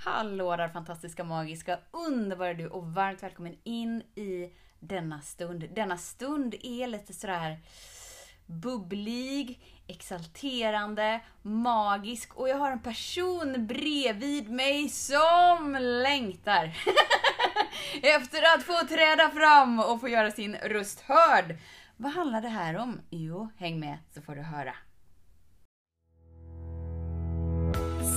Hallå där fantastiska, magiska, underbara du och varmt välkommen in i denna stund. Denna stund är lite sådär bubblig, exalterande, magisk och jag har en person bredvid mig som längtar efter att få träda fram och få göra sin röst hörd. Vad handlar det här om? Jo, häng med så får du höra.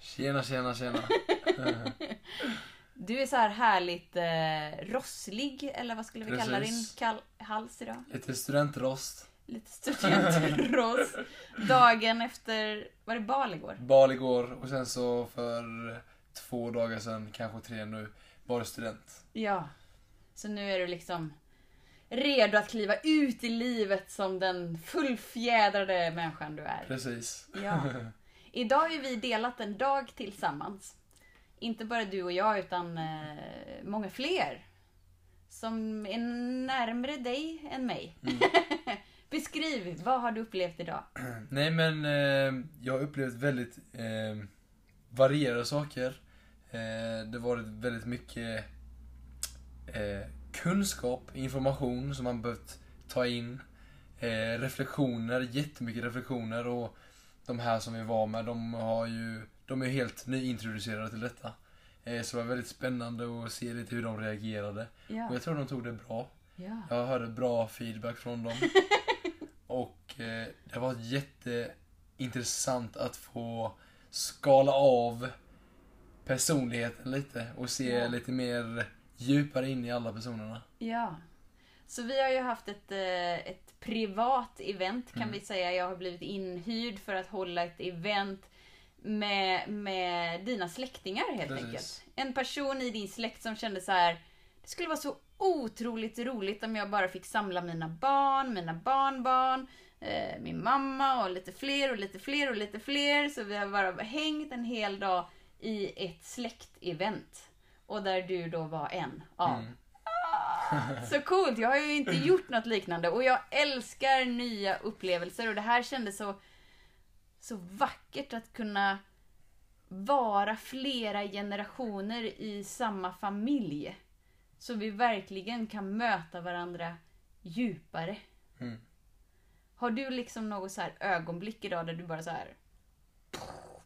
Tjena, tjena, tjena. Du är så här härligt eh, rosslig, eller vad skulle vi kalla din Precis. kall- hals idag? Lite studentrost. Lite studentross. Dagen efter, var det bal igår? Bal igår och sen så för två dagar sedan, kanske tre nu, var det student. Ja. Så nu är du liksom redo att kliva ut i livet som den fullfjädrade människan du är. Precis. Ja. Idag har vi delat en dag tillsammans. Inte bara du och jag, utan eh, många fler. Som är närmare dig än mig. Beskriv, vad har du upplevt idag? Nej men, eh, jag har upplevt väldigt eh, varierade saker. Eh, det har varit väldigt mycket eh, kunskap, information som man behövt ta in. Eh, reflektioner, jättemycket reflektioner och de här som vi var med, de har ju, de är helt nyintroducerade till detta. Eh, så det var väldigt spännande att se lite hur de reagerade. Och Ja. jag tror de tog det bra. ja. Jag hörde bra feedback från dem. Och eh, det var jätteintressant att få skala av personligheten lite och se Ja. lite mer djupare in i alla personerna. Ja. Så vi har ju haft ett, eh, ett privat event kan Mm. vi säga. Jag har blivit inhyrd för att hålla ett event med, med dina släktingar helt Precis. enkelt. En person i din släkt som kände så här. Det skulle vara så otroligt roligt om jag bara fick samla mina barn, mina barnbarn, eh, min mamma och lite fler och lite fler och lite fler. Så vi har bara hängt en hel dag i ett släktevent. Och där du då var en av Mm. Så coolt! Jag har ju inte gjort något liknande och jag älskar nya upplevelser och det här kändes så, så vackert att kunna vara flera generationer i samma familj. Så vi verkligen kan möta varandra djupare. Mm. Har du liksom något så här ögonblick idag där du bara så här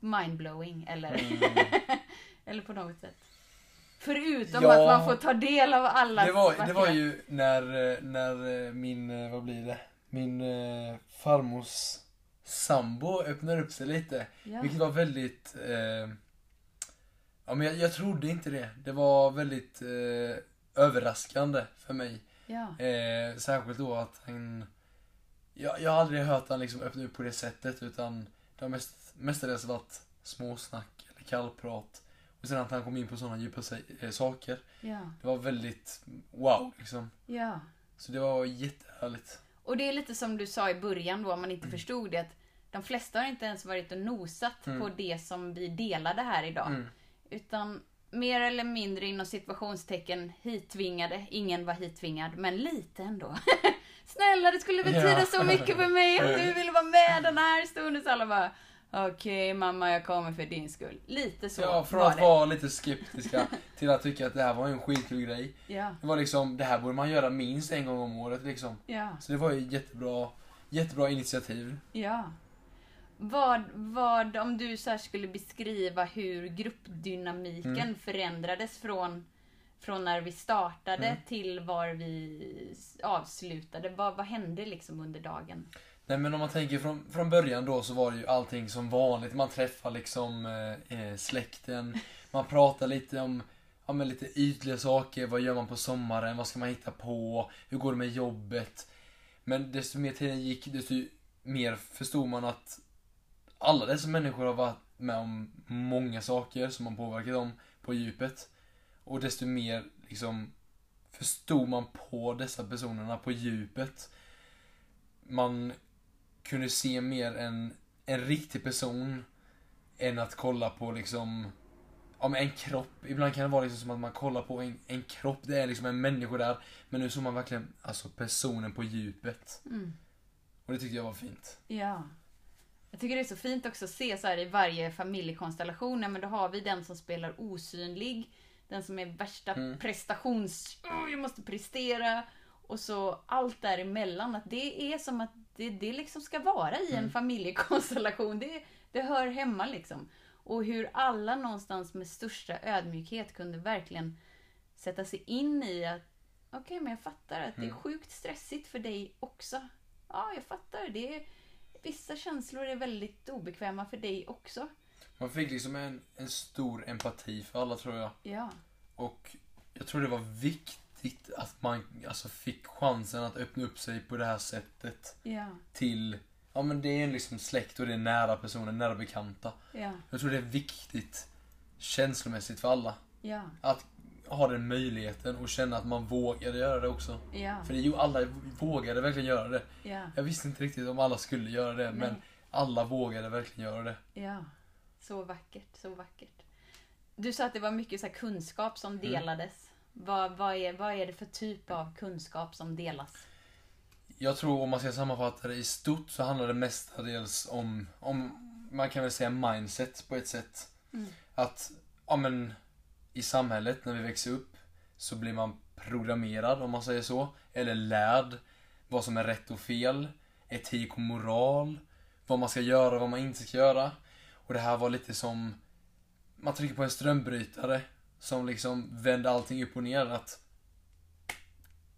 mindblowing eller, Mm. eller på något sätt? Förutom Ja. att man får ta del av alla Det var, det var ju när, eh, när eh, min, eh, vad blir det? Min farmors sambo öppnade upp sig lite. Ja. Vilket var väldigt... Eh, ja, men jag, jag trodde inte det. Det var väldigt eh, överraskande för mig. Ja. Eh, särskilt då att han... Jag, jag har aldrig hört han liksom öppna upp på det sättet utan det har mest, mestadels varit småsnack eller kallprat. Sen att han kom in på sådana djupa eh, saker. Ja. Det var väldigt wow liksom. Ja. Så det var jättehärligt. Och det är lite som du sa i början då, om man inte förstod det. Att de flesta har inte ens varit och nosat Mm. på det som vi delade här idag. Mm. Utan mer eller mindre inom situationstecken hittvingade. Ingen var hittvingad, men lite ändå. Snälla, det skulle betyda Ja. så mycket för mig att du ville vara med den här stunden. Så alla bara, okej mamma, jag kommer för din skull. Lite så Ja, från var att det. vara lite skeptiska till att tycka att det här var en skitkul grej. Ja, Det var liksom, det här borde man göra minst en gång om året liksom. ja. Så det var ju jättebra, jättebra initiativ. Ja. Vad, vad, om du så skulle beskriva hur gruppdynamiken Mm. förändrades från, från när vi startade Mm. till var vi avslutade. Vad, vad hände liksom under dagen? Nej men om man tänker från, från början då så var det ju allting som vanligt. Man träffar liksom eh, eh, släkten, man pratar lite om ja, men lite ytliga saker. Vad gör man på sommaren? Vad ska man hitta på? Hur går det med jobbet? Men desto mer tiden gick, desto mer förstod man att alla dessa människor har varit med om många saker som har påverkat dem på djupet. Och desto mer liksom förstod man på dessa personerna på djupet. Man kunde se mer en, en riktig person än att kolla på liksom men en kropp, ibland kan det vara liksom som att man kollar på en, en kropp, det är liksom en människa där. Men nu såg man verkligen alltså personen på djupet. Mm. Och det tyckte jag var fint. Ja. Jag tycker det är så fint också att se så här i varje familjekonstellation, men då har vi den som spelar osynlig, den som är värsta Mm. prestations... Oh, jag måste prestera. Och så allt däremellan, att det är som att det, det liksom ska vara i en Mm. familjekonstellation. Det, det hör hemma liksom. Och hur alla någonstans med största ödmjukhet kunde verkligen sätta sig in i att okej, men jag fattar att det är Mm. sjukt stressigt för dig också. Ja, jag fattar. Det är, vissa känslor är väldigt obekväma för dig också. Man fick liksom en, en stor empati för alla tror jag. Ja. Och jag tror det var viktigt att man alltså, fick chansen att öppna upp sig på det här sättet. Ja. Till, ja men det är liksom släkt och det är nära personer, nära bekanta. Ja. Jag tror det är viktigt känslomässigt för alla. Ja. Att ha den möjligheten och känna att man vågade göra det också. För det ju alla vågade verkligen göra det. Ja. Jag visste inte riktigt om alla skulle göra det, men Nej. alla vågade verkligen göra det. Ja. Så vackert, så vackert. Du sa att det var mycket så kunskap som delades. Vad, vad, är, vad är det för typ av kunskap som delas? Jag tror om man ska sammanfatta det i stort så handlar det mestadels om, om man kan väl säga mindset på ett sätt. Mm. Att, ja men, i samhället när vi växer upp så blir man programmerad om man säger så. Eller lärd vad som är rätt och fel. Etik och moral. Vad man ska göra och vad man inte ska göra. Och det här var lite som, man trycker på en strömbrytare som liksom vänder allting upp och ner. Att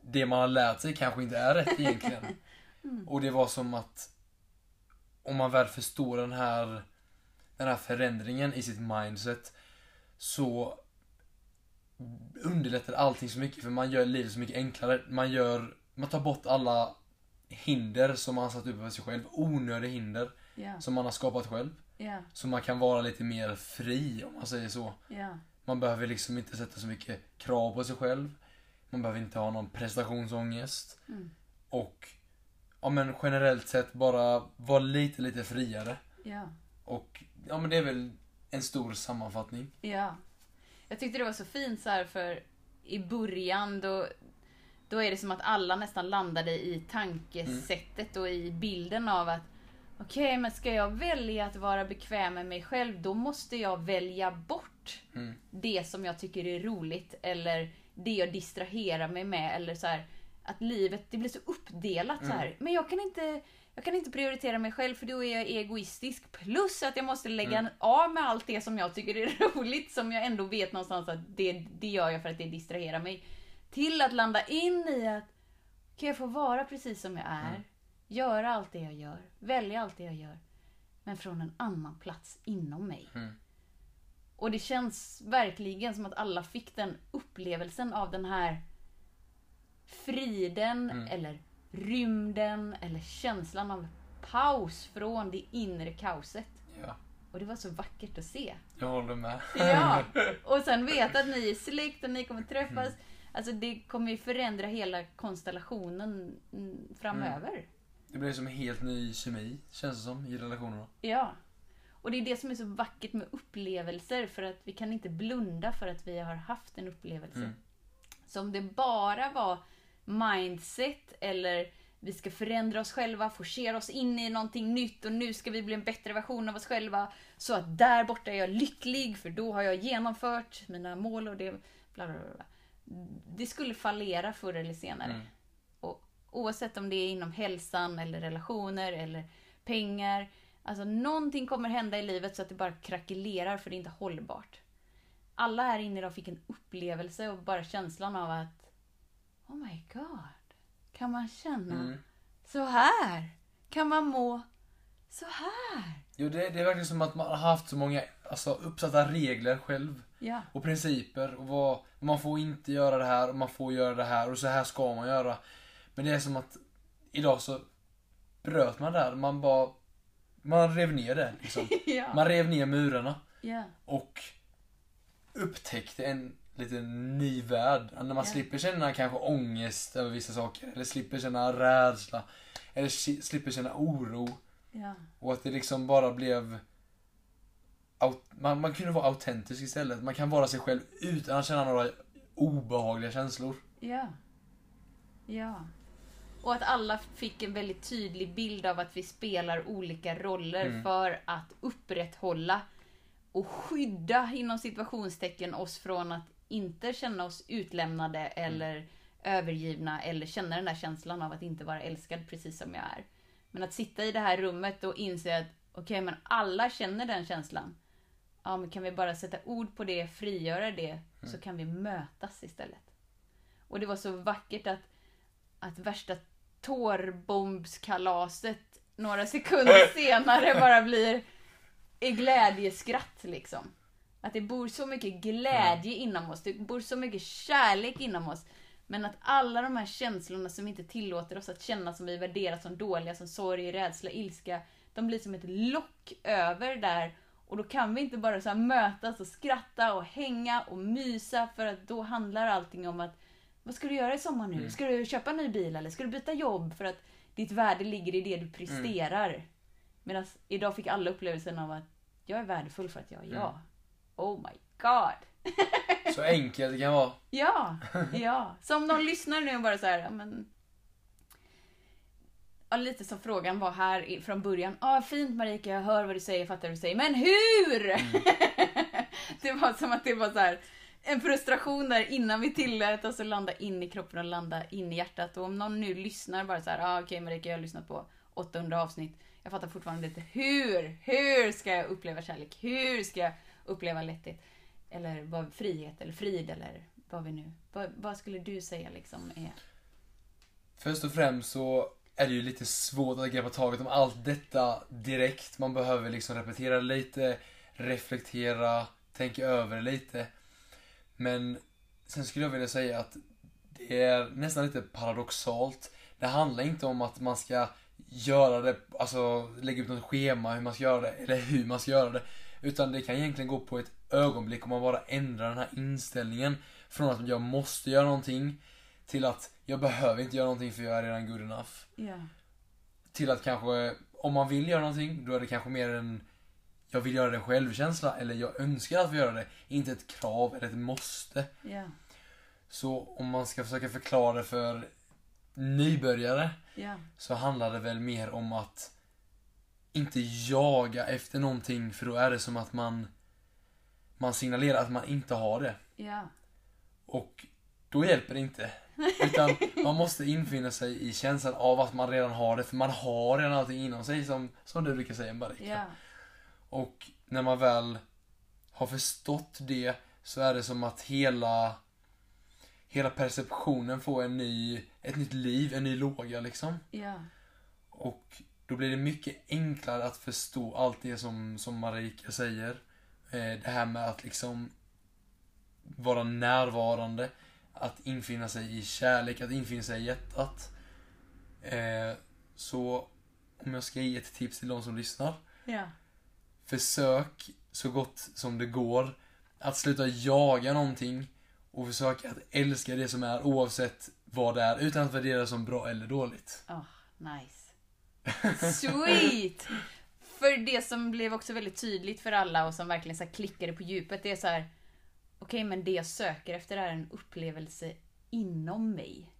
det man har lärt sig kanske inte är rätt egentligen. Och det var som att om man väl förstår den här, den här förändringen i sitt mindset så underlättar allting så mycket för man gör livet så mycket enklare. Man gör, man tar bort alla hinder som man har satt upp för sig själv. Onödiga hinder Ja. som man har skapat själv. Ja. Så man kan vara lite mer fri om man säger så. Ja. Man behöver liksom inte sätta så mycket krav på sig själv. Man behöver inte ha någon prestationsångest. Mm. Och ja men generellt sett bara vara lite, lite friare. Ja. Och ja men det är väl en stor sammanfattning. Ja. Jag tyckte det var så fint så här för i början då, då är det som att alla nästan landade i tankesättet och i bilden av att okej, men ska jag välja att vara bekväm med mig själv, då måste jag välja bort Mm. det som jag tycker är roligt eller det jag distraherar mig med eller så här att livet, det blir så uppdelat så här. Men jag kan inte jag kan inte prioritera mig själv för då är jag egoistisk. Plus att jag måste lägga av med allt det som jag tycker är roligt, som jag ändå vet någonstans att det, det gör jag för att det distraherar mig. Till att landa in i att kan jag få vara precis som jag är, göra allt det jag gör, välja allt det jag gör, men från en annan plats inom mig. Mm. Och det känns verkligen som att alla fick den upplevelsen av den här friden Mm. eller rymden eller känslan av paus från det inre kaoset. Ja, Och det var så vackert att se. jag håller med. Ja! Och sen veta att ni är släkt och ni kommer träffas. Alltså det kommer ju förändra hela konstellationen mm, framöver. Det blir som en helt ny kemi, känns det som, i relationerna. Ja. Och det är det som är så vackert med upplevelser för att vi kan inte blunda för att vi har haft en upplevelse. Mm. Så om det bara var mindset eller vi ska förändra oss själva, forcera oss in i någonting nytt och nu ska vi bli en bättre version av oss själva. Så att där borta är jag lycklig för då har jag genomfört mina mål och det... Bla bla bla. Det skulle fallera förr eller senare. Mm. Och oavsett om det är inom hälsan eller relationer eller pengar. Alltså någonting kommer hända i livet så att det bara krackelerar för det är inte hållbart. Alla här inne idag fick en upplevelse och bara känslan av att Oh my god. Kan man känna Mm. så här? Kan man må så här? Jo, det, det är verkligen som att man har haft så många alltså, uppsatta regler själv. Ja. Och principer. Och vad, man får inte göra det här och man får göra det här och så här ska man göra. Men det är som att idag så bröt man där. Man bara... Man rev ner det liksom. ja. Man rev ner murarna. ja. Och upptäckte en lite ny värld. När man Ja. slipper känna kanske ångest över vissa saker. Eller slipper känna rädsla. Eller slipper känna oro. Ja. Och att det liksom bara blev... Man, man kunde vara autentisk istället. Man kan vara sig själv utan att känna några obehagliga känslor. Ja. Ja. Och att alla fick en väldigt tydlig bild av att vi spelar olika roller Mm. för att upprätthålla och skydda inom situationstecken oss från att inte känna oss utlämnade eller övergivna eller känna den där känslan av att inte vara älskad precis som jag är. Men att sitta i det här rummet och inse att okej, men alla känner den känslan. Ja, men kan vi bara sätta ord på det, frigöra det, så kan vi mötas istället. Och det var så vackert att, att värsta tårbombskalaset några sekunder senare bara blir i glädjeskratt liksom. Att det bor så mycket glädje inom oss, det bor så mycket kärlek inom oss. Men att alla de här känslorna som inte tillåter oss att känna som vi värderar som dåliga, som sorg, rädsla, ilska, de blir som ett lock över där. Och då kan vi inte bara så mötas och skratta och hänga och mysa för att då handlar allting om att vad ska du göra i sommar nu? Ska du köpa en ny bil eller ska du byta jobb? För att ditt värde ligger i det du presterar. Medan idag fick alla upplevelsen av att jag är värdefull för att jag är jag. Oh my god. Så enkelt det kan vara. Ja, ja. Så om någon lyssnar nu och bara så här, ja men... Ja, lite som frågan var här från början. Ja, ah, fint Marika, jag hör vad du säger, fattar vad du säger. Men hur? det var som att det var så här en frustration där innan vi tillät oss att landa in i kroppen och landa in i hjärtat. Och om någon nu lyssnar bara så här, ah, okej Marika, jag har lyssnat på 800 avsnitt. Jag fattar fortfarande inte hur, hur ska jag uppleva kärlek? Hur ska jag uppleva lätthet? Eller vad, frihet eller frid eller vad vi nu... Vad, vad skulle du säga liksom är... Först och främst så är det ju lite svårt att greppa taget om allt detta direkt. Man behöver liksom repetera lite, reflektera, tänka över lite. Men sen skulle jag vilja säga att det är nästan lite paradoxalt. Det handlar inte om att man ska göra det, alltså lägga ut något schema hur man ska göra det, eller hur man ska göra det. Utan det kan egentligen gå på ett ögonblick om man bara ändrar den här inställningen. Från att jag måste göra någonting till att jag behöver inte göra någonting för jag är redan good enough. Ja. Till att kanske, om man vill göra någonting, då är det kanske mer en jag vill göra det självkänsla, eller jag önskar att få göra det. Inte ett krav eller ett måste. Ja. Så om man ska försöka förklara det för nybörjare Ja. så handlar det väl mer om att inte jaga efter någonting för då är det som att man man signalerar att man inte har det. Ja. Och då hjälper det inte. Utan man måste infinna sig i känslan av att man redan har det, för man har redan allting inom sig som, som du brukar säga Marika. Och när man väl har förstått det så är det som att hela hela perceptionen får en ny, ett nytt liv, en ny låga liksom. Ja. Och då blir det mycket enklare att förstå allt det som, som Marika säger. Eh, det här med att liksom vara närvarande, att infinna sig i kärlek, att infinna sig i hjärtat. Eh, så om jag ska ge ett tips till de som lyssnar. Ja. Försök så gott som det går att sluta jaga någonting och försöka att älska det som är oavsett vad det är utan att värdera det som bra eller dåligt. Oh, nice. Sweet! För det som blev också väldigt tydligt för alla och som verkligen så klickade på djupet, det är så här. Okej, men det jag söker efter är en upplevelse inom mig.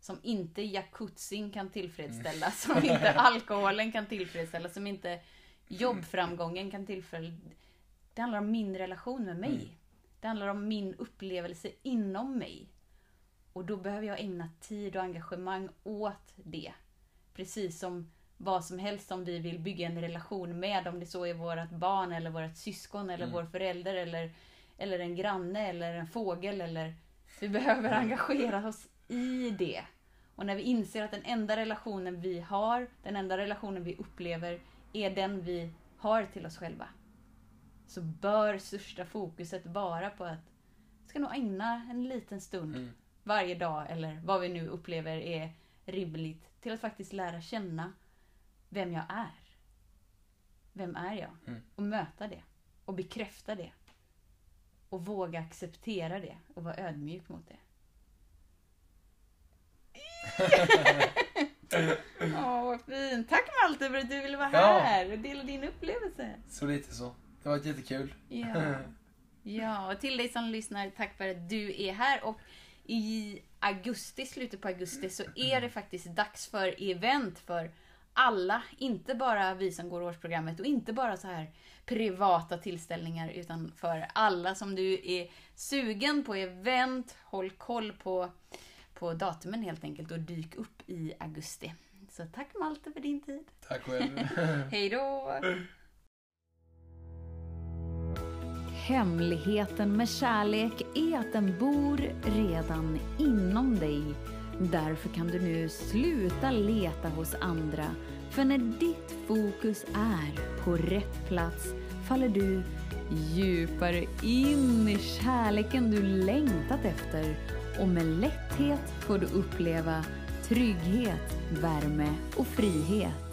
Som inte jacuzzin kan tillfredsställa, som inte alkoholen kan tillfredsställa, som inte jobbframgången kan tillfredsställa. Det handlar om min relation med mig. Det handlar om min upplevelse inom mig. Och då behöver jag ägna tid och engagemang åt det. Precis som vad som helst som vi vill bygga en relation med, om det så är vårt barn eller vårt syskon eller Mm. vår förälder eller, eller en granne eller en fågel eller... Vi behöver engagera oss i det. Och när vi inser att den enda relationen vi har, den enda relationen vi upplever, är den vi har till oss själva. Så bör största fokuset vara på att vi ska nog ägna en liten stund Mm. varje dag eller vad vi nu upplever är rimligt till att faktiskt lära känna vem jag är. Vem är jag? Mm. Och möta det. Och bekräfta det. och våga acceptera det och vara ödmjuk mot det. Åh, vad fint. Tack Malte för att du ville vara Ja. här och dela din upplevelse. Så lite så. Det varit jättekul. Ja. ja, och till dig som lyssnar, tack för att du är här. Och i augusti, slutet på augusti, så är det faktiskt dags för event för alla. Inte bara vi som går årsprogrammet och inte bara så här privata tillställningar, utan för alla som du är sugen på event. Håll koll på, på datumen helt enkelt och dyk upp i augusti. Så tack Malte för din tid. Tack själv. Hej då! Hemligheten med kärlek är att den bor redan inom dig. Därför kan du nu sluta leta hos andra. För när ditt fokus är på rätt plats faller du djupare in i kärleken du längtat efter och med lätthet får du uppleva trygghet, värme och frihet.